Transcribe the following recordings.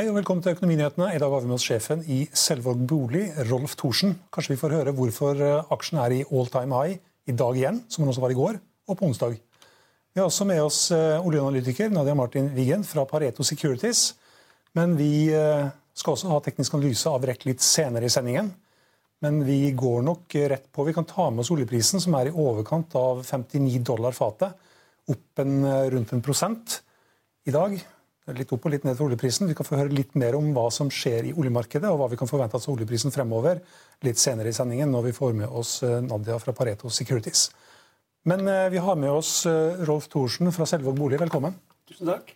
Hei og velkommen til Økonominyhetene. I dag har vi med oss sjefen i Selvåg bolig, Rolf Thorsen. Kanskje vi får høre hvorfor eh, aksjen er i all time high i dag igjen, som den også var i går, og på onsdag. Vi har også med oss eh, oljeanalytiker Nadia Martin Wiggen fra Pareto Securities. Men vi eh, skal også ha teknisk analyse av REC litt senere i sendingen. Men vi går nok rett på. Vi kan ta med oss oljeprisen, som er i overkant av 59 dollar fatet. Opp en, rundt en prosent i dag. Litt opp og litt ned for oljeprisen. Vi kan få høre litt mer om hva som skjer i oljemarkedet, og hva vi kan forvente oss av oljeprisen fremover litt senere i sendingen, når vi får med oss eh, Nadia fra Pareto Securities. Men eh, vi har med oss eh, Rolf Thorsen fra Selvåg bolig. Velkommen. Tusen takk.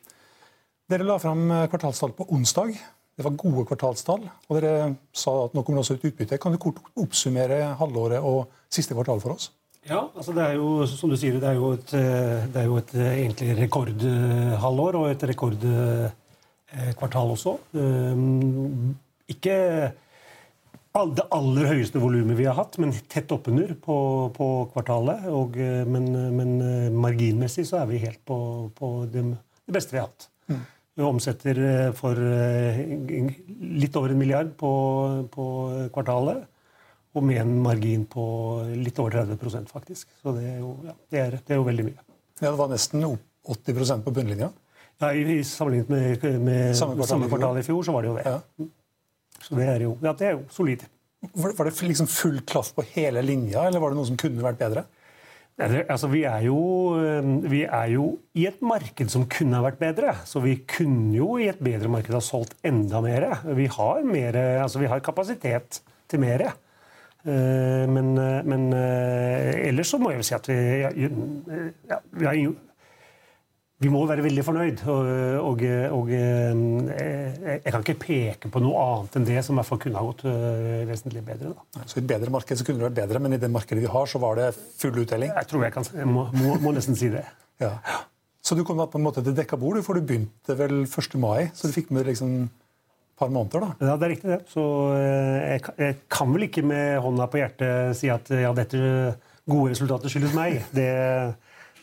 Dere la fram kvartalstall på onsdag. Det var gode kvartalstall. Og dere sa at nå kommer det også ut utbytte. Kan du kort oppsummere halvåret og siste kvartal for oss? Ja, altså det er jo som du sier, det er jo et, det er jo et egentlig rekordhalvår og et rekordkvartal også. Ikke det aller høyeste volumet vi har hatt, men tett oppunder på, på kvartalet. Og, men, men, marginmessig så er vi helt på, på det, det, beste vi har hatt. Mm. Vi omsetter for litt over en milliard på, på kvartalet. Og med en margin på litt over 30% faktisk. Så det er jo, ja, det er, det er jo veldig mye. Ja, Det var nesten 80% på bunnlinja? Ja, i, i Sammenlignet med, med samme, kvartal, samme, kvartal, i fjor, så var det jo det. Ja. Så det er jo, ja, det er jo solid. Var, var det liksom full klaff på hele linja, eller var det noe som kunne vært bedre? Altså, vi, er jo, vi er jo i et marked som kunne ha vært bedre. Så vi kunne jo i et bedre marked ha solgt enda mer. Vi har, mer, altså, vi har kapasitet til mer. Eh, men, eh, men eh, ellers så må jeg jo si at vi, ja, vi, har, vi må være veldig fornøyd. Og, og, og, jeg kan ikke peke på noe annet enn det som i hvert fall kunne ha gått vesentlig bedre. Da. Så I et bedre marked så kunne det vært bedre, men i det markedet vi har, så var det full uttelling? Jeg tror jeg kan, jeg må, må, må nesten si det. Ja. Så du kom på en måte til dekka bord, for du begynte vel 1. mai? Så du fikk med liksom par måneder, da. Ja, det er riktig, det. Så eh, jeg, jeg, kan vel ikke med hånda på hjertet si at ja, dette gode resultatet skyldes meg. Det,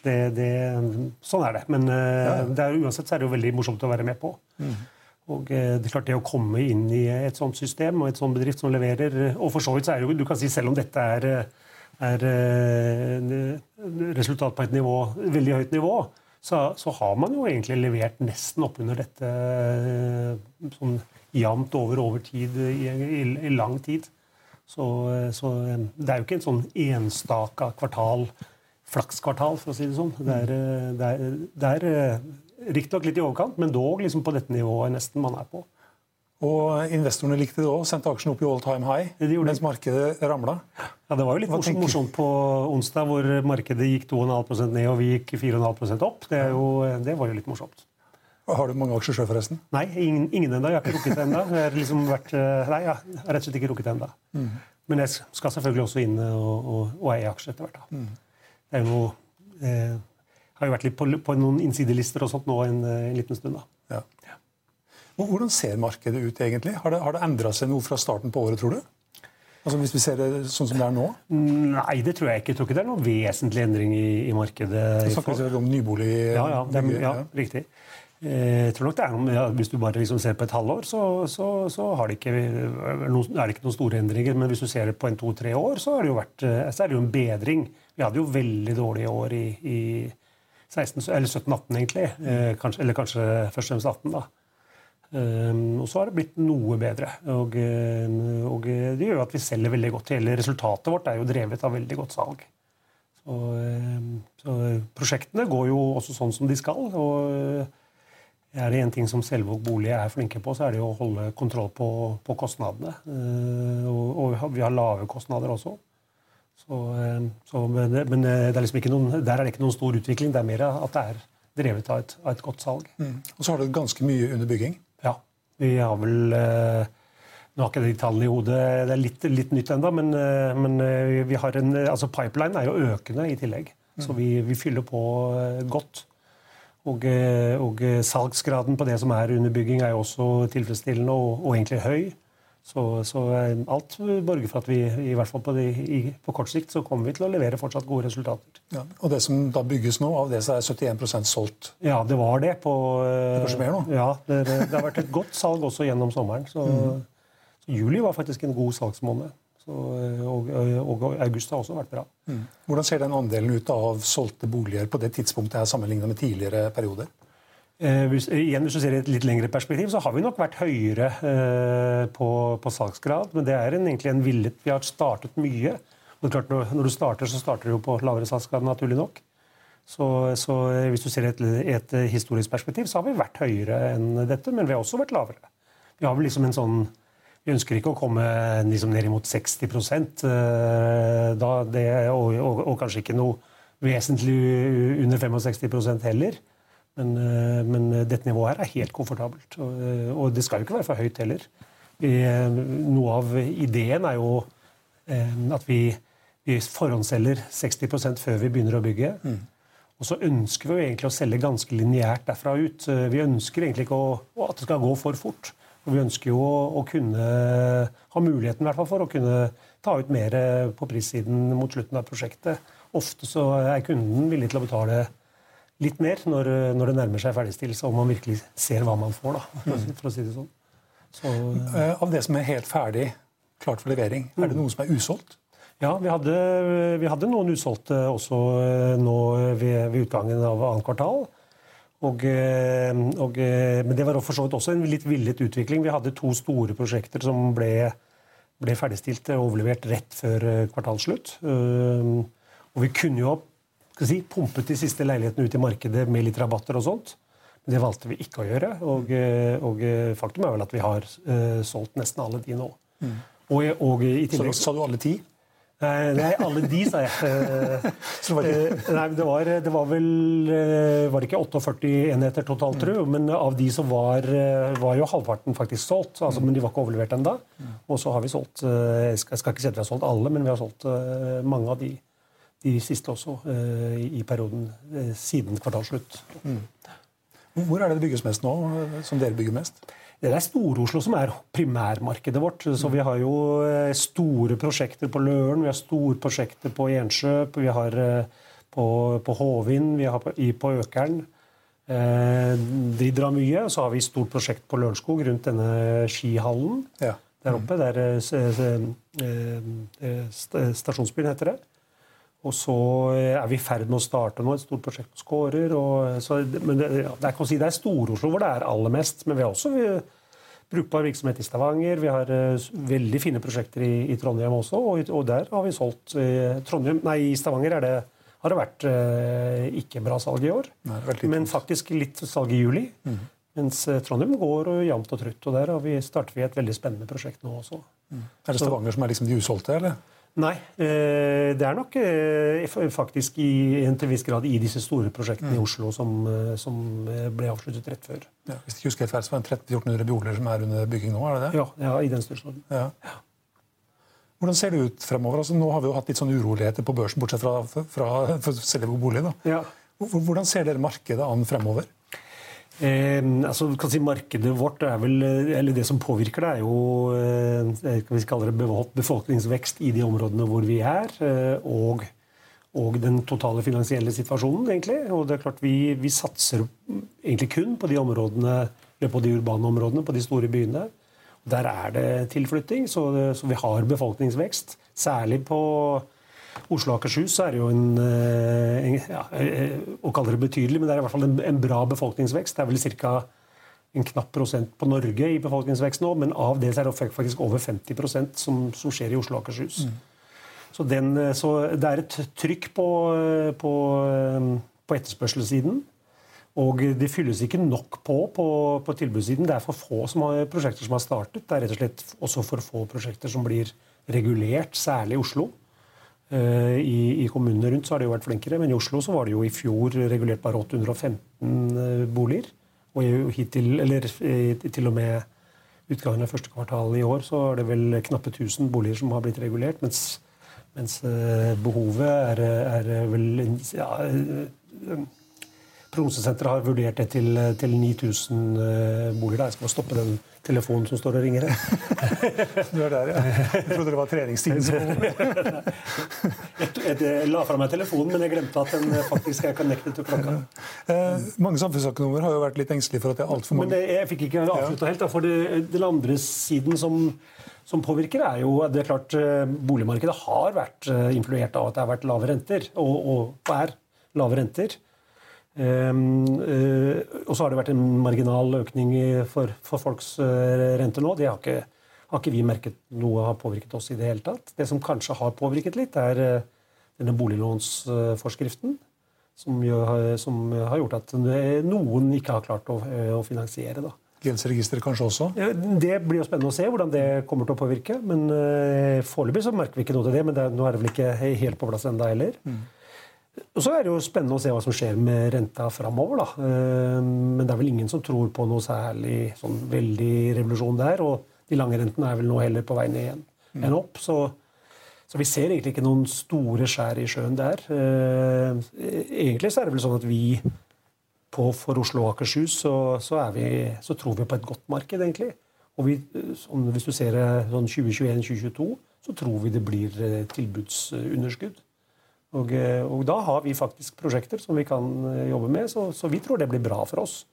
det, det, sånn er det. Men eh, ja. det er, uansett så er det jo veldig morsomt å være med på. Mm. Og eh, det er klart det å komme inn i et sånt system og et sånt bedrift som leverer Og for så vidt så er det jo, du kan si selv om dette er, er resultat på et nivå, veldig høyt nivå, så, så, har man jo egentlig levert nesten oppunder dette sånn jevnt over over tid i, i, i lang tid. Så, så, det er jo ikke en sånn enstaka kvartal, flakskvartal, for å si det sånn. Det er, det er, det er riktignok litt i overkant, men dog liksom på dette nivået nesten man er på. Og investorene likte det òg, sendte aksjen opp i all time high de mens markedet ramla. Ja, det var jo litt morsomt, morsomt, på onsdag, hvor markedet gikk 2,5 ned og vi gikk 4,5 opp. Det, jo, det, var jo litt morsomt. Har du mange aksjer sjøl, forresten? Nei, ingen, ingen ennå. Jeg har ikke rukket det ennå. Jeg, liksom vært, nei, jeg har rett og slett ikke rukket det ennå. Mm. Men jeg skal selvfølgelig også inn og, og, og eie aksjer etter hvert. Mm. Det er jo noe eh, har jo vært litt på, på, noen innsidelister og sånt nå en, en liten stund. da. Ja. Hvordan ser markedet ut egentlig? Har det, har det endra seg noe fra starten på året, tror du? Altså Hvis vi ser det sånn som det er nå? Nei, det tror jeg ikke. Jeg tror ikke det er noen vesentlig endring i, i markedet. Du snakker om nybolig? Ja, ja, det, ja, riktig. Eh, jeg tror nok det er noe, ja, Hvis du bare liksom ser på et halvår, så, så, så det ikke, er det ikke noen store endringer. Men hvis du ser det på en to-tre år, så er det, jo vært, eh, så er det jo en bedring. Vi hadde jo veldig dårlige år i, i 16, eller 17-18, egentlig. Eh, kanskje, eller kanskje først og fremst 18. da. Og så har det blitt noe bedre. Og, og, det gjør at vi selger veldig godt. Hele resultatet vårt er jo drevet av veldig godt salg. Så, så prosjektene går jo også sånn som de skal. og er det én ting som Selvåg bolig er flinke på, så er det å holde kontroll på, på kostnadene. Uh, og, og, vi har lave kostnader også. Så, uh, så, men, men er liksom noen, der er det ikke noen stor utvikling. Det er mer at det er drevet av et, av et godt salg. Mm. Og så har du ganske mye under bygging? Ja. Vi har vel uh, Nå har ikke de tallene i hodet, det er litt, litt nytt ennå, men, men, vi har en, altså pipeline er jo økende i tillegg. Mm. Så vi, vi fyller på godt. Og, eh, og, eh, salgsgraden på det som er under bygging, er jo også tilfredsstillende og, og egentlig høy. Så, så, eh, alt borger for at vi i hvert fall på, det, i, på, kort sikt så kommer vi til å levere fortsatt gode resultater. Ja, og det som da bygges nå, av det så er 71% solgt? Ja, det var det. På, det kanskje mer nå? Ja, det, det, har vært et godt salg også gjennom sommeren. Så, mm. så juli var faktisk en god salgsmåned. Så, og, og, august har også vært bra. Mm. Hvordan ser den andelen ut av solgte boliger på det tidspunktet her sammenlignet med tidligere perioder? Eh, hvis, igjen, hvis du ser i et litt lengre perspektiv, så har vi nok vært høyere eh, på, på, salgsgrad. Men det er en, egentlig en villet Vi har startet mye. Men klart, når, når, du starter, så starter du jo på lavere salgsgrad, naturlig nok. Så, så hvis du ser i et, et, historisk perspektiv, så har vi vært høyere enn dette. Men vi har også vært lavere. Vi har vel liksom en sånn vi ønsker ikke å komme liksom ned imot 60 eh, da, det, og, og, og, kanskje ikke noe vesentlig under 65% heller. Men, eh, men, dette nivået her er helt komfortabelt. Og, eh, og, det skal jo ikke være for høyt heller. Vi, noe av ideen er jo at vi, vi forhåndsselger 60% før vi begynner å bygge. Mm. Og så ønsker vi jo egentlig å selge ganske lineært derfra ut. Vi ønsker egentlig ikke å, at det skal gå for fort. Og vi ønsker jo å, kunne ha muligheten hvert fall, for å kunne ta ut mer på prissiden mot slutten av prosjektet. Ofte så er kunden villig til å betale litt mer når, når det nærmer seg ferdigstillelse, om man virkelig ser hva man får. Da, for, å, si det sånn. Så, uh, Av det som er helt ferdig, klart for levering, mm. er det noe som er usolgt? Ja, vi hadde, vi hadde noen usolgte også eh, nå ved, ved utgangen av annet kvartal. Og, eh, og, eh, men det var for så vidt også en litt villet utvikling. Vi hadde to store prosjekter som ble, ble ferdigstilt og overlevert rett før eh, kvartalsslutt. Og vi kunne jo si, pumpet de siste leilighetene ut i markedet med litt rabatter og sånt. Men det valgte vi ikke å gjøre. Og, og faktum er vel at vi har solgt nesten alle de nå. Mm. Og, og i tillegg, så sa du alle ti? Nei, alle de, sa jeg. Eh, nei, det var, det var vel eh, Var det ikke 48 enheter totalt, tro? Men av de som var, eh, var jo halvparten faktisk solgt. Altså, men de var ikke overlevert ennå. Og så har vi solgt Jeg skal, ikke si at vi har solgt alle, men vi har solgt mange av de, de siste også i perioden siden kvartalsslutt. Mm. Hvor er det det bygges mest nå, som dere bygger mest? Det er Stor-Oslo som er primærmarkedet vårt. Så Vi har jo eh, store prosjekter på Løren, vi har store prosjekter på Ensjø, vi har eh, på, på Håvind, vi har på, i, på Økeren. Eh, de drar mye. Så har vi stort prosjekt på Lørenskog rundt denne skihallen ja. der oppe. Der eh, Stasjonsbyen heter det. Og så er vi i ferd med å starte nå et stort prosjekt på Skårer. men det, ja, det, er, si, det er Stor-Oslo hvor det er aller mest. Men vi har også vi, brukbar virksomhet i Stavanger. Vi har uh, veldig fine prosjekter i, i Trondheim også, og, og, der har vi solgt uh, Trondheim, Nei, i Stavanger det, har det vært uh, ikke bra salg i år. Nei, men faktisk litt salg i juli. Mm. Mens Trondheim går og jevnt og trutt. Og der vi, starter vi et veldig spennende prosjekt nå også. Mm. Er det Stavanger som er liksom de usolgte, eller? Nei, eh, det er nok eh, faktisk i en til viss grad i disse store prosjektene mm. i Oslo som, eh, som, ble avsluttet rett før. Ja, hvis ikke husker helt feil, så var det 1300-1400 boliger som er under bygging nå? er det det? Ja, ja i den størrelsesorden. Ja. Ja. Hvordan ser det ut fremover? Altså, nå har vi jo hatt litt sånn uroligheter på børsen, bortsett fra, fra, fra selve bolig. Da. Hvordan ser dere markedet an fremover? Eh, altså, kan si Markedet vårt, vel, eller det som påvirker det, er jo eh, vi kalle det befolkningsvekst i de områdene hvor vi er. Eh, og, og den totale finansielle situasjonen. egentlig. Og det er klart Vi, vi satser egentlig kun på de områdene, på de urbane områdene, på de store byene. Der er det tilflytting, så, så vi har befolkningsvekst. Særlig på Oslo og Akershus er jo en, eh, en ja, eh, Å kalle det betydelig, men det er i hvert fall en, en bra befolkningsvekst. Det er vel ca. en knapp prosent på Norge i befolkningsvekst nå, men av det er det faktisk over 50% som, som skjer i Oslo og Akershus. Mm. Så, den, eh, så, det er et trykk på, på, på etterspørselssiden. Og det fylles ikke nok på på, på tilbudssiden. Det er for få som har, prosjekter som har startet. Det er rett og slett også for få prosjekter som blir regulert, særlig i Oslo. I, I, kommunene rundt så har de jo vært flinkere, men i Oslo så var det jo i fjor regulert bare 815 boliger. Og hittil, eller til og med utgangen av første kvartal i år så er det vel knappe 1000 boliger som har blitt regulert. mens mens eh, behovet er, er vel ja, eh, Prognosesenteret har vurdert det til, til 9000 boliger. boliger. Jeg skal stoppe den telefonen som står og ringer. du er der, ja. Jeg trodde det var treningstiden som jeg, la fra meg telefonen, men jeg glemte at den faktisk er connected til klokka. Eh, mange samfunnsøkonomer har jo vært litt engstelige for at det er altfor mange Men det, Jeg fikk ikke avslutta helt. For det, den andre siden som som påvirker, er jo det er klart eh, Boligmarkedet har vært eh, influert av at det har vært lave renter, og, og er lave renter. Um, uh, og så har det vært en marginal økning for, for folks uh, renter nå. Det har ikke, har ikke, vi merket noe har påvirket oss i det hele tatt. Det som kanskje har påvirket litt, er uh, denne boliglånsforskriften. Som, gjør, som, har gjort at noen ikke har klart å, å finansiere. da. Gjeldsregisteret kanskje også? Det blir jo spennende å se hvordan det kommer til å påvirke. men Foreløpig merker vi ikke noe til det, men det, nå er det vel ikke helt på plass enda heller. Mm. Og Så er det jo spennende å se hva som skjer med renta framover. Da. men det er vel ingen som tror på noe særlig sånn veldig revolusjon der. Og de lange rentene er vel nå heller på vei ned igjen mm. enn opp. Så, så, vi ser egentlig ikke noen store skjær i sjøen der. Uh, egentlig så er det vel sånn at vi på, for Oslo og Akershus så, så, vi, så, tror vi på et godt marked, egentlig. Og vi, sånn, hvis du ser sånn 2021-2022, så tror vi det blir eh, tilbudsunderskudd. Og, eh, og, da har vi faktisk prosjekter som vi kan eh, jobbe med, så, så, vi tror det blir bra for oss.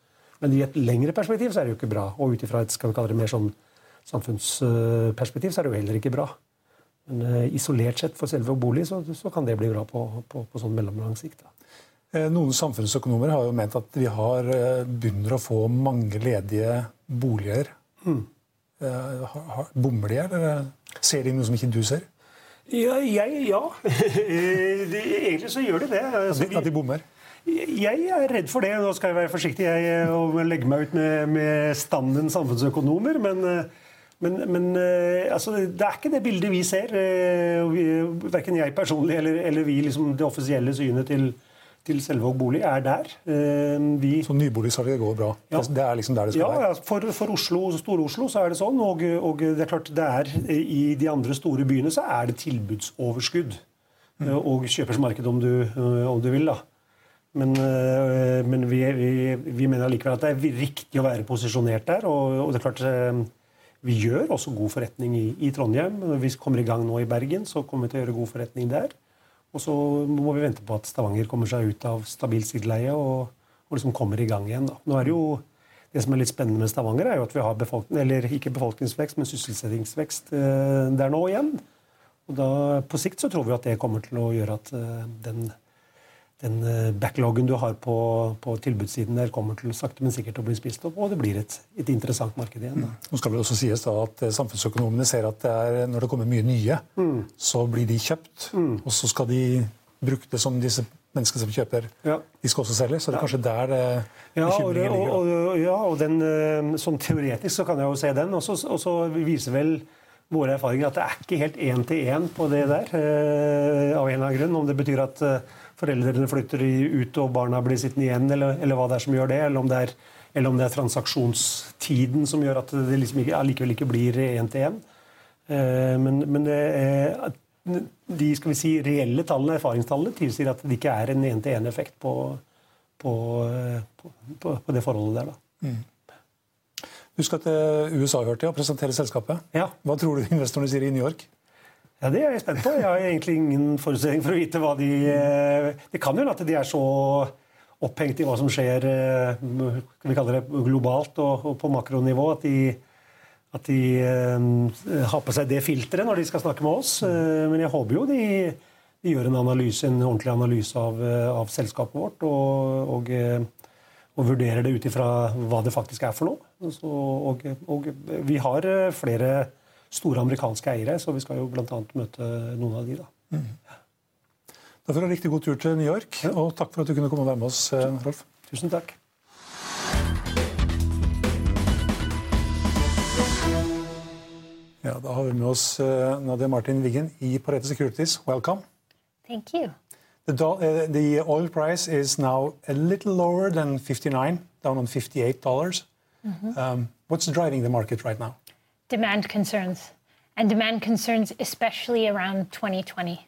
Men i et lengre perspektiv så er det jo ikke bra. Og ut ifra et skal vi kalle det mer sånn samfunnsperspektiv så er det jo heller ikke bra. Men uh, isolert sett for selve bolig så, så, kan det bli bra på, på, på sånn mellomlang sikt. Eh, noen samfunnsøkonomer har jo ment at vi har eh, begynner å få mange ledige boliger. Mm. Bommer de, eller ser de noe som ikke du ser? Ja, jeg, ja. Egentlig så gjør de det. Altså, at de bommer? Jeg er redd for det. Nå skal jeg være forsiktig jeg, og legge meg ut med, med standen samfunnsøkonomer. Men, men, men altså, det er ikke det bildet vi ser. Verken jeg personlig eller, eller vi, liksom, det offisielle synet til, til Selvåg bolig er der. Eh, vi, så nyboligsalget går bra? Ja. Det er liksom der det skal ja, være? Ja, for, for Oslo, Stor-Oslo så er det sånn. Og, og, det er klart det er, i de andre store byene så er det tilbudsoverskudd. Mm. Og kjøpersmarked, om du, eh, om du vil. da. Men, men vi, vi, vi, mener allikevel at det er riktig å være posisjonert der. Og, og, det er klart vi gjør også god forretning i, i Trondheim. Hvis vi kommer i gang nå i Bergen, så kommer vi til å gjøre god forretning der. Og så må vi vente på at Stavanger kommer seg ut av stabilt sideleie og, og liksom kommer i gang igjen. Da. Nå er det jo det som er litt spennende med Stavanger, er jo at vi har befolkning, eller ikke befolkningsvekst, men sysselsettingsvekst eh, der nå igjen. Og da, På sikt så tror vi at det kommer til å gjøre at eh, den den eh, backloggen du har på, på, tilbudssiden der, kommer til sakte, men sikkert å bli spist opp, og det blir et, et interessant marked igjen. Da. Nå skal det også sies da at eh, Samfunnsøkonomene ser at det er, når det kommer mye nye, mm. så blir de kjøpt. Mm. Og så skal de bruke det som disse menneskene som kjøper, ja. de skal også selge. Så det er kanskje der det ja, og, det, og, og, ja, og den, eh, sånn teoretisk så kan jeg jo se den. Og så viser vel våre erfaringer at det er ikke helt én til én på det der. av en eller annen grunn. Om det betyr at foreldrene flytter ut og barna blir sittende igjen, eller, eller hva det er som gjør det. Eller om det er, eller om det er transaksjonstiden som gjør at det liksom ikke, allikevel ikke blir én til én. Eh, men, men det er, de skal vi si, reelle tallene, erfaringstallene tilsier at det ikke er en én-til-én-effekt på, på, på, på, det forholdet der. da. Mm. Du skal til USA hørte jeg, og presentere selskapet. Ja. Hva tror du investorene sier i New York? Ja, Det er jeg spent på. Jeg har egentlig ingen forutsetning for å vite hva de eh, Det kan jo at de er så opphengt i hva som skjer vi kaller det globalt og på makronivå, at de, at de har på seg det filteret når de skal snakke med oss. Men jeg håper jo de, de gjør en analyse, en ordentlig analyse av, av selskapet vårt. og, og og vurderer det ut ifra hva det faktisk er for noe. Så, og, og, vi har eh, flere store amerikanske eiere, så vi skal jo bl.a. møte noen av de. Da. Mm. Da får du ha riktig god tur til New York, og takk for at du kunne komme og være med oss, eh, Rolf. Tusen takk. Ja, da har vi med oss eh, Nadia Martin Wiggen i Parete Securities. Welcome. Thank you. The, uh, the oil price is now a little lower than 59, down on $58. dollars mm -hmm. um, what's driving the market right now? Demand concerns, and demand concerns especially around 2020.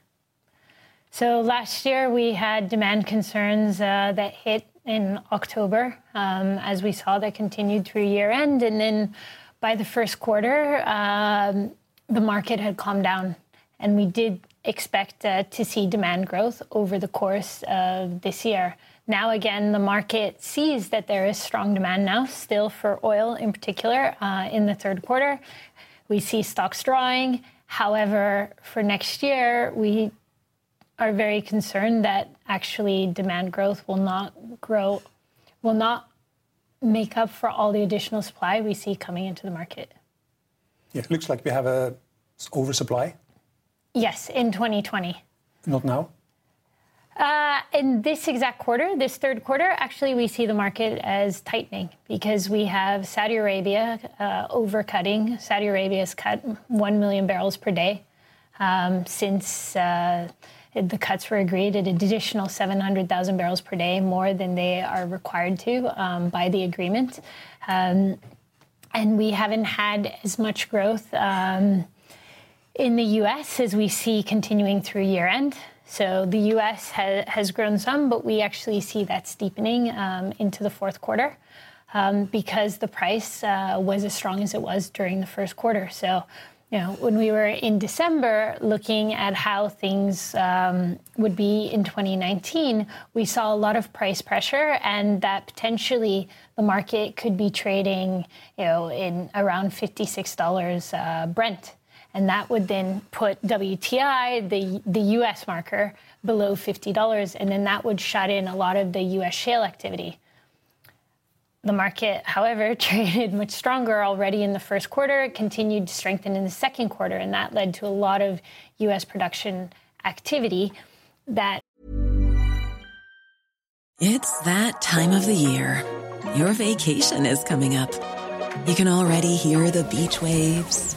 So last year we had demand concerns uh, that hit in October, um, as we saw that continued through year end, and then by the first quarter, um, the market had calmed down, and we did expect uh, to see demand growth over the course of this year. Now, again, the market sees that there is strong demand now, still for oil in particular, uh, in the third quarter. We see stocks drawing. However, for next year, we are very concerned that actually demand growth will not grow, will not make up for all the additional supply we see coming into the market. Yeah, it looks like we have a oversupply Yes, in 2020. Not now? Uh, in this exact quarter, this third quarter, actually, we see the market as tightening because we have Saudi Arabia uh, overcutting. Saudi Arabia has cut 1 million barrels per day um, since uh, the cuts were agreed at an additional 700,000 barrels per day, more than they are required to um, by the agreement. Um, and we haven't had as much growth. Um, in the US as we see continuing through year end. So the US ha- has grown some, but we actually see that steepening um, into the fourth quarter um, because the price uh, was as strong as it was during the first quarter. So, you know, when we were in December looking at how things um, would be in 2019, we saw a lot of price pressure and that potentially the market could be trading, you know, in around $56 uh, Brent and that would then put WTI, the, the US marker, below $50, and then that would shut in a lot of the US shale activity. The market, however, traded much stronger already in the first quarter, It continued to strengthen in the second quarter, and that led to a lot of US production activity that. It's that time of the year. Your vacation is coming up. You can already hear the beach waves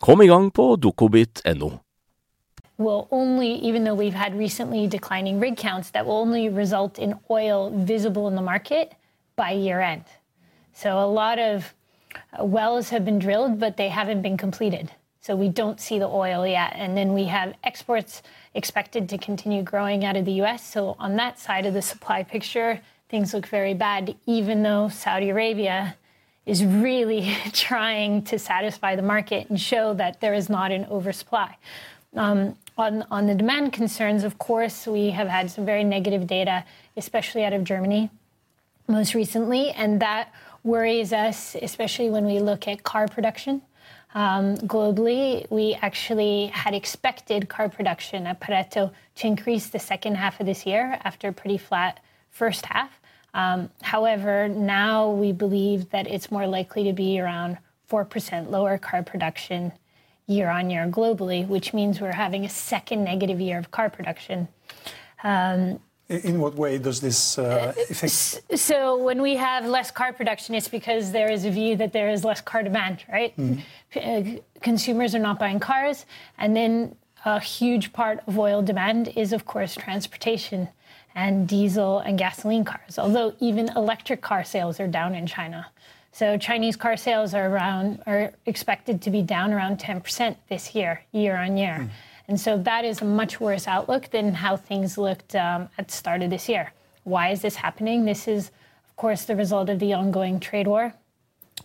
Kom i gang på dokobit.no. Will only, even though we've had recently declining rig counts, that will only result in oil visible in the market by year end. So a lot of uh, wells have been drilled, but they haven't been completed. So we don't see the oil yet. And then we have exports expected to continue growing out of the US. So on that side of the supply picture, things look very bad, even though Saudi Arabia is really trying to satisfy the market and show that there is not an oversupply. Um, on, on the demand concerns, of course, we have had some very negative data, especially out of Germany most recently, and that worries us, especially when we look at car production. Um, globally, we actually had expected car production at Pareto to increase the second half of this year after a pretty flat first half. Um, however, now we believe that it's more likely to be around 4% lower car production year on year globally, which means we're having a second negative year of car production. Um, in what way does this uh, affect? So, when we have less car production, it's because there is a view that there is less car demand, right? Mm. Uh, consumers are not buying cars. And then a huge part of oil demand is, of course, transportation and diesel and gasoline cars, although even electric car sales are down in China. So Chinese car sales are around are expected to be down around 10% this year, year on year. Mm. And so that is a much worse outlook than how things looked um, at the start of this year. Why is this happening? This is, of course, the result of the ongoing trade war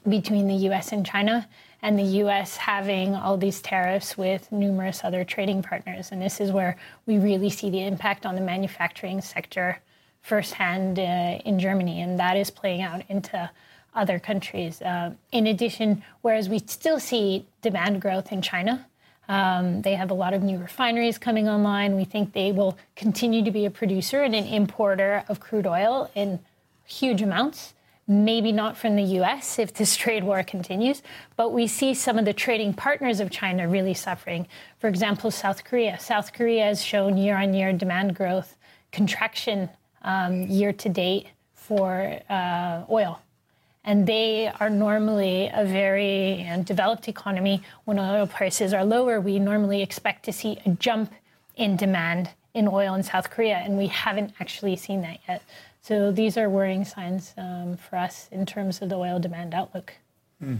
between the US and China, and the US having all these tariffs with numerous other trading partners. And this is where we really see the impact on the manufacturing sector firsthand uh, in Germany, and that is playing out into other countries. Uh, in addition, whereas we still see demand growth in China, um, they have a lot of new refineries coming online. We think they will continue to be a producer and an importer of crude oil in huge amounts. Maybe not from the US if this trade war continues, but we see some of the trading partners of China really suffering. For example, South Korea. South Korea has shown year on year demand growth contraction um, year to date for uh, oil and they are normally a very developed economy. When oil prices are lower, we normally expect to see a jump in demand in oil in South Korea, and we haven't actually seen that yet. So these are worrying signs um, for us in terms of the oil demand outlook. Mm.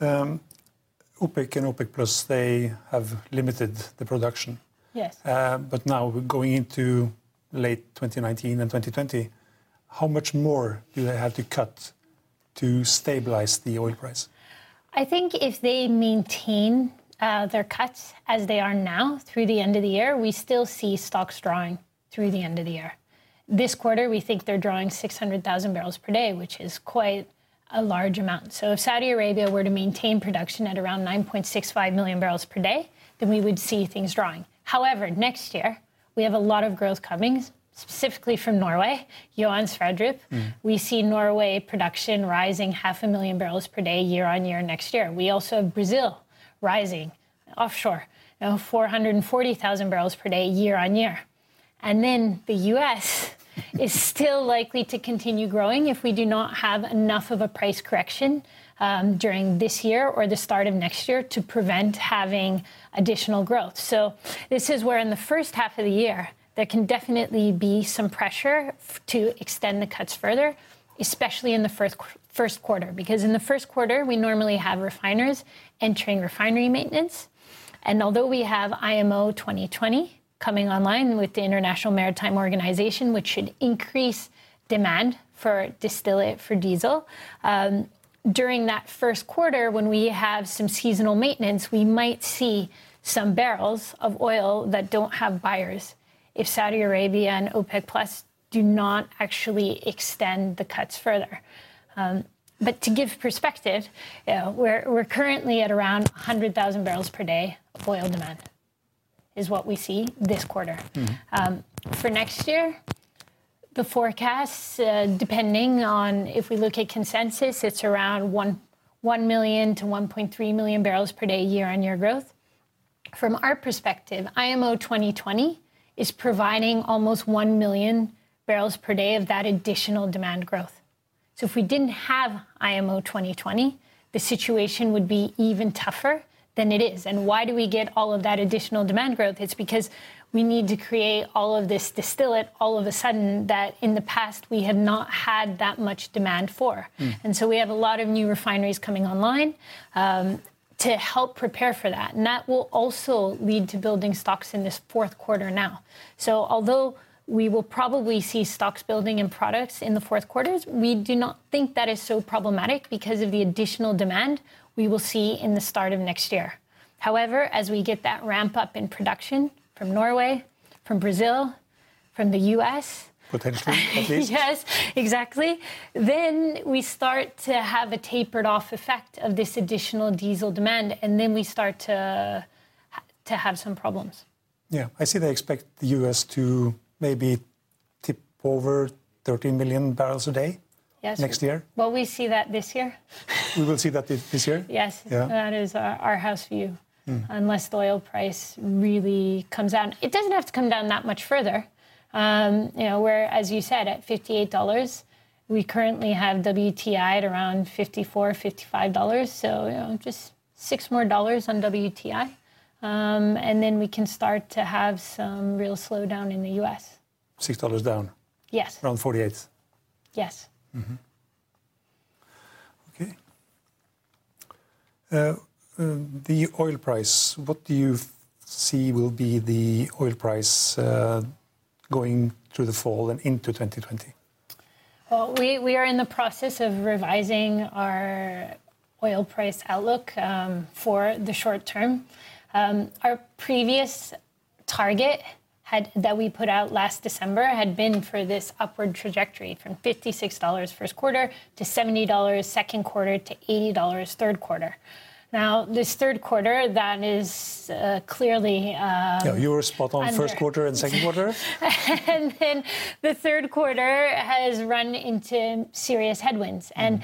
Um, OPEC and OPEC Plus, they have limited the production. Yes. Uh, but now going into late 2019 and 2020, how much more do they have to cut to stabilize the oil price? I think if they maintain uh, their cuts as they are now through the end of the year, we still see stocks drawing through the end of the year. This quarter, we think they're drawing 600,000 barrels per day, which is quite a large amount. So if Saudi Arabia were to maintain production at around 9.65 million barrels per day, then we would see things drawing. However, next year, we have a lot of growth coming, specifically from Norway, Johan Sverdrup, mm. we see Norway production rising half a million barrels per day year on year next year. We also have Brazil rising offshore, you know, 440,000 barrels per day year on year. And then the US is still likely to continue growing if we do not have enough of a price correction um, during this year or the start of next year to prevent having additional growth. So, this is where in the first half of the year, there can definitely be some pressure to extend the cuts further, especially in the first first quarter, because in the first quarter we normally have refiners entering refinery maintenance, and although we have IMO 2020 coming online with the International Maritime Organization, which should increase demand for distillate for diesel. Um, during that first quarter, when we have some seasonal maintenance, we might see some barrels of oil that don't have buyers if Saudi Arabia and OPEC Plus do not actually extend the cuts further. Um, but to give perspective, you know, we're, we're currently at around 100,000 barrels per day of oil demand, is what we see this quarter. Mm-hmm. Um, for next year, the forecasts, uh, depending on if we look at consensus, it's around 1, 1 million to 1.3 million barrels per day year on year growth. From our perspective, IMO 2020 is providing almost 1 million barrels per day of that additional demand growth. So if we didn't have IMO 2020, the situation would be even tougher than it is. And why do we get all of that additional demand growth? It's because we need to create all of this distillate all of a sudden that in the past we have not had that much demand for. Mm. And so we have a lot of new refineries coming online. Um, to help prepare for that. And that will also lead to building stocks in this fourth quarter now. So although we will probably see stocks building in products in the fourth quarters, we do not think that is so problematic because of the additional demand we will see in the start of next year. However, as we get that ramp up in production from Norway, from Brazil, from the US, potentially, at least. yes, exactly. Then we start to have a tapered off effect of this additional diesel demand, and then we start to, to have some problems. Yeah, I see they expect the US to maybe tip over 13 million barrels a day yes. next year. Well, we see that this year. we will see that this year? Yes, yeah. that is our, our house view. Mm. Unless the oil price really comes down. It doesn't have to come down that much further. Um, you know, where, as you said, at $58, we currently have WTI at around $54, $55. So, you know, just six more dollars on WTI. Um, and then we can start to have some real slowdown in the US. Six dollars down? Yes. Around 48? Yes. Mm-hmm. Okay. Uh, uh, the oil price, what do you see will be the oil price uh, going through the fall and into 2020? Well, we, we are in the process of revising our oil price outlook um, for the short term. Um, our previous target had, that we put out last December had been for this upward trajectory from $56 first quarter to $70 second quarter to $80 third quarter. Now, this third quarter, that is uh, clearly. Um, yeah, you were spot on under. first quarter and second quarter. and then the third quarter has run into serious headwinds. Mm. And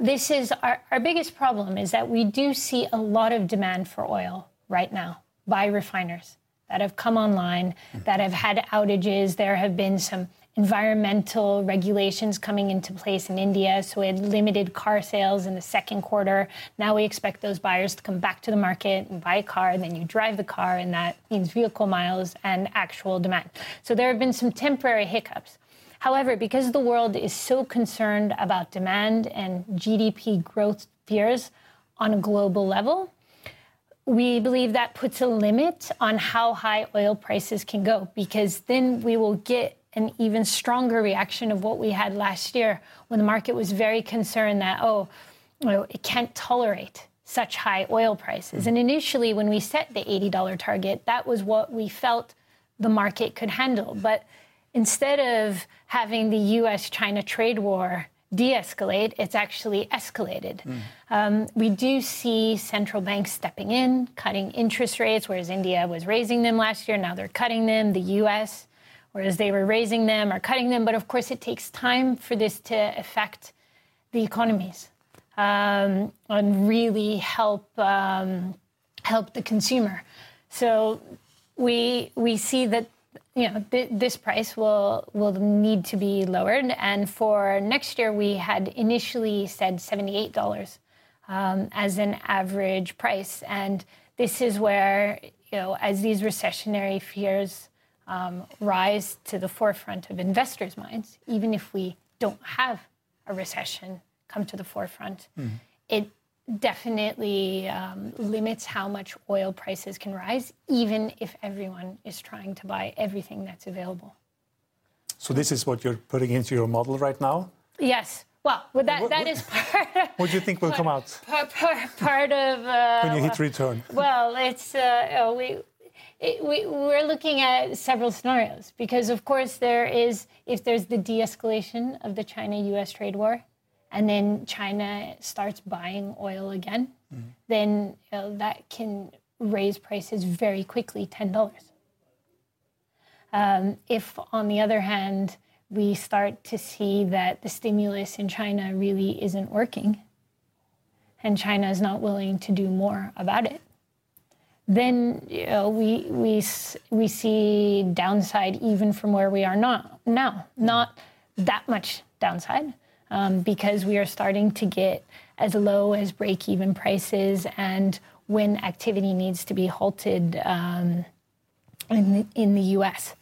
this is our, our biggest problem is that we do see a lot of demand for oil right now by refiners that have come online, that have had outages. There have been some environmental regulations coming into place in India. So we had limited car sales in the second quarter. Now we expect those buyers to come back to the market and buy a car. And then you drive the car, and that means vehicle miles and actual demand. So there have been some temporary hiccups. However, because the world is so concerned about demand and GDP growth fears on a global level, we believe that puts a limit on how high oil prices can go because then we will get an even stronger reaction of what we had last year when the market was very concerned that, oh, you know, it can't tolerate such high oil prices. And initially, when we set the $80 target, that was what we felt the market could handle. But instead of having the US China trade war de escalate, it's actually escalated. Mm. Um, we do see central banks stepping in, cutting interest rates, whereas India was raising them last year. Now they're cutting them. The US whereas they were raising them or cutting them. But of course, it takes time for this to affect the economies um, and really help um, help the consumer. So we we see that you know th- this price will will need to be lowered. And for next year, we had initially said seventy eight dollars um, as an average price, and this is where you know as these recessionary fears um, rise to the forefront of investors' minds, even if we don't have a recession come to the forefront. Mm. It definitely um, limits how much oil prices can rise, even if everyone is trying to buy everything that's available. So this is what you're putting into your model right now? Yes. Well, well that, what, that is part. what do you think will come out? Part, part, part of. Uh, when you hit return. Well, it's uh, we it, we, we're looking at several scenarios because, of course, there is if there's the de-escalation of the China-U.S. trade war, and then China starts buying oil again, mm-hmm. then you know, that can raise prices very quickly, ten dollars. Um, if, on the other hand, we start to see that the stimulus in China really isn't working, and China is not willing to do more about it, then you know, we, we, we see downside even from where we are not, now. Not that much downside um, because we are starting to get as low as break even prices and when activity needs to be halted um, in, the, in the US.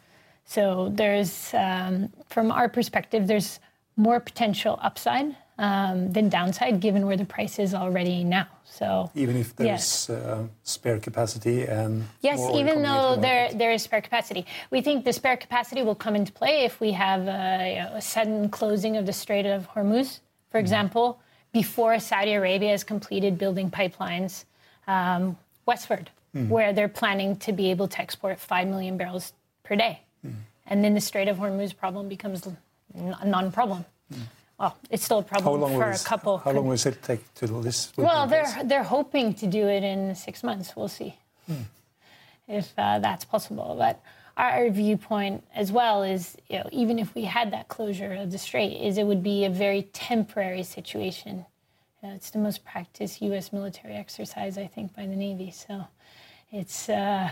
So there's, um, from our perspective, there's more potential upside um, than downside, given where the price is already now. So even if there's yes. uh, spare capacity and yes, even though the there there is spare capacity, we think the spare capacity will come into play if we have a, you know, a sudden closing of the Strait of Hormuz, for mm. example, before Saudi Arabia has completed building pipelines um, westward, mm. where they're planning to be able to export five million barrels per day, mm. and then the Strait of Hormuz problem becomes a non-problem. Well, it's still a problem for a couple. How long will it take to do this? Well, they're they're hoping to do it in six months. We'll see hmm. if uh, that's possible. But our viewpoint as well is, you know, even if we had that closure of the strait, is it would be a very temporary situation. You know, it's the most practiced U.S. military exercise, I think, by the Navy. So it's. Uh,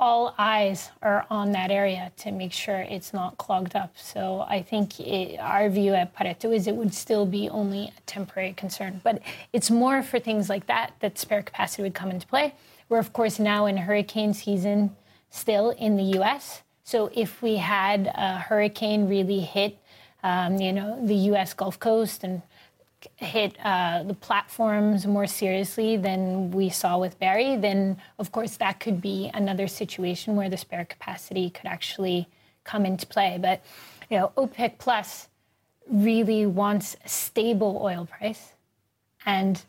all eyes are on that area to make sure it's not clogged up. So I think it, our view at Pareto is it would still be only a temporary concern. But it's more for things like that that spare capacity would come into play. We're, of course, now in hurricane season still in the U.S. So if we had a hurricane really hit, um, you know, the U.S. Gulf Coast and hit uh, the platforms more seriously than we saw with Barry, then of course that could be another situation where the spare capacity could actually come into play. But you know, OPEC Plus really wants a stable oil price, and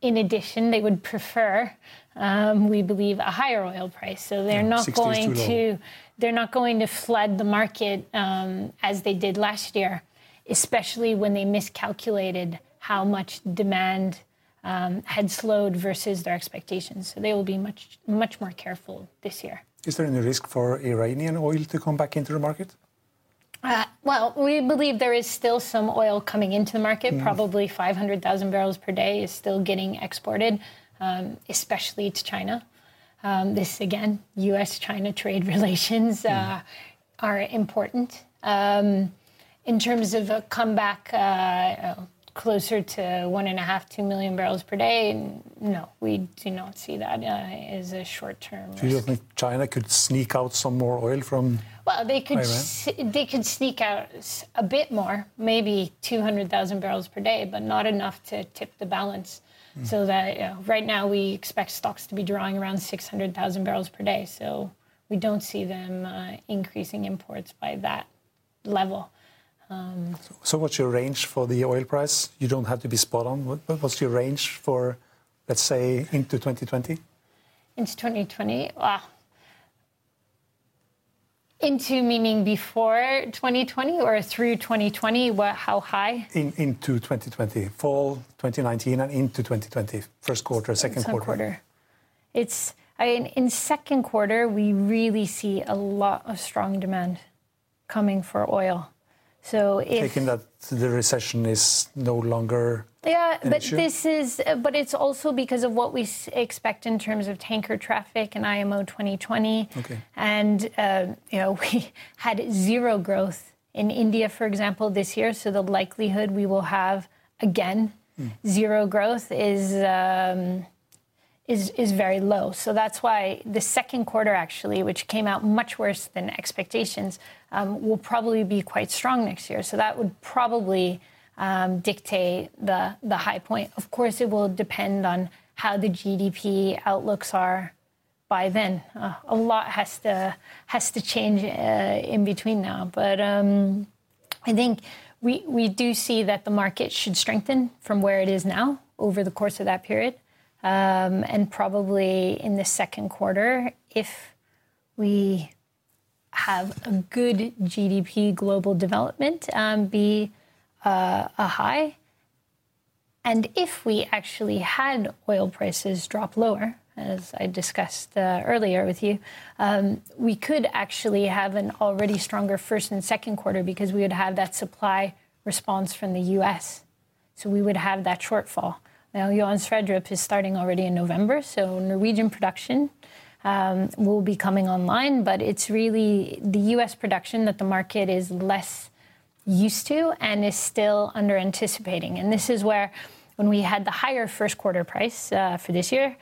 in addition, they would prefer, um, we believe, a higher oil price. So they're yeah, not going to they're not going to flood the market um, as they did last year, especially when they miscalculated how much demand um, had slowed versus their expectations. So they will be much, much more careful this year. Is there any risk for Iranian oil to come back into the market? Uh, well, we believe there is still some oil coming into the market. Mm. Probably 500,000 barrels per day is still getting exported, um, especially to China. Um, this, again, US China trade relations uh, mm. are important. Um, in terms of a comeback, uh, closer to one and a half, two million barrels per day. No, we do not see that uh, as a short term. Do you think China could sneak out some more oil from? Well, they could. they could sneak out a bit more, maybe two hundred thousand barrels per day, but not enough to tip the balance. Mm. So that you know, right now we expect stocks to be drawing around six hundred thousand barrels per day. So we don't see them uh, increasing imports by that level. Um, so, what's your range for the oil price? You don't have to be spot on. What's your range for, let's say, into 2020? Into 2020? Wow. Into meaning before 2020 or through 2020? What, how high? In, into 2020, fall 2019 and into 2020, first quarter, second quarter. quarter. It's in second quarter we really see a lot of strong demand coming for oil. So if, taking that the recession is no longer yeah, but issue? this is but it's also because of what we expect in terms of tanker traffic and IMO 2020. Okay. And uh, you know we had zero growth in India, for example, this year. So the likelihood we will have again mm. zero growth is. Um, is, is very low. So that's why the second quarter, actually, which came out much worse than expectations, um, will probably be quite strong next year. So that would probably um, dictate the, the high point. Of course, it will depend on how the GDP outlooks are by then. Uh, a lot has to has to change uh, in between now, but um, I think we we do see that the market should strengthen from where it is now over the course of that period um, and probably in the second quarter, if we have a good GDP global development, um, be uh, a high. And if we actually had oil prices drop lower, as I discussed uh, earlier with you, um, we could actually have an already stronger first and second quarter because we would have that supply response from the US. So we would have that shortfall. Now, Johan Sverdrup is starting already in November, so Norwegian production um, will be coming online, but it's really the U.S. production that the market is less used to and is still under anticipating. And this is where, when we had the higher first quarter price uh, for this year,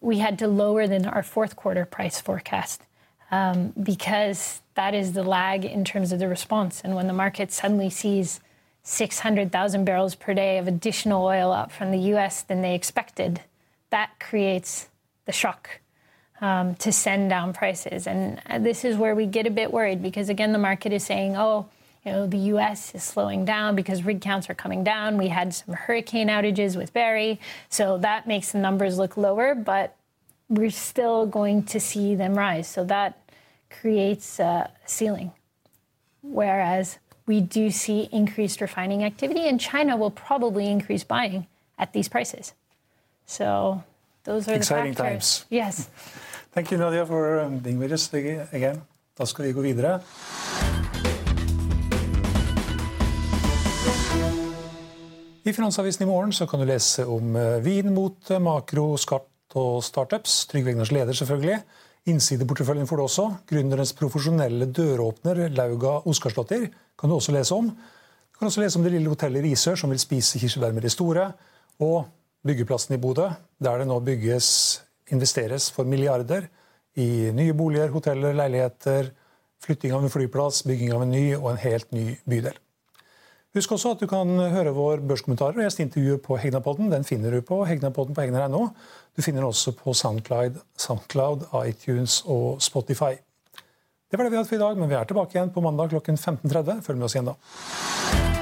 we had to lower than our fourth quarter price forecast um, because that is the lag in terms of the response. And when the market suddenly sees 600,000 barrels per day of additional oil up from the US than they expected, that creates the shock um, to send down prices. And this is where we get a bit worried because, again, the market is saying, oh, you know, the US is slowing down because rig counts are coming down. We had some hurricane outages with Barry, so that makes the numbers look lower, but we're still going to see them rise. So that creates a ceiling. Whereas we do see increased refining activity, and China will probably increase buying at these prices. So those are Exciting the factors. times. Yes. Thank you, Nadia, for um, being with us again. Da skal vi gå videre. I Finansavisen i morgen så kan du lese om eh, vin mot eh, makro, skatt og startups. Trygve Egners leder, selvfølgelig. Innsideporteføljen får du også. Gründerens profesjonelle døråpner, Lauga Oskarsdottir, kan du også lese om. Du kan også lese om det lille hotellet Risør som vil spise kirsebær med de store. Og byggeplassen i Bodø, der det nå bygges, investeres for milliarder i nye boliger, hoteller, leiligheter, flytting av en flyplass, bygging av en ny og en helt ny bydel. Husk også at du kan høre vår børskommentarer og gjesteintervjuet på Hegnapodden. Den finner du på Hegnapodden på hegnar.no. Du finner den også på Soundcloud, Soundcloud, iTunes og Spotify. Det var det vi hadde for i dag, men vi er tilbake igjen på mandag klokken 15.30. Følg med oss igjen da.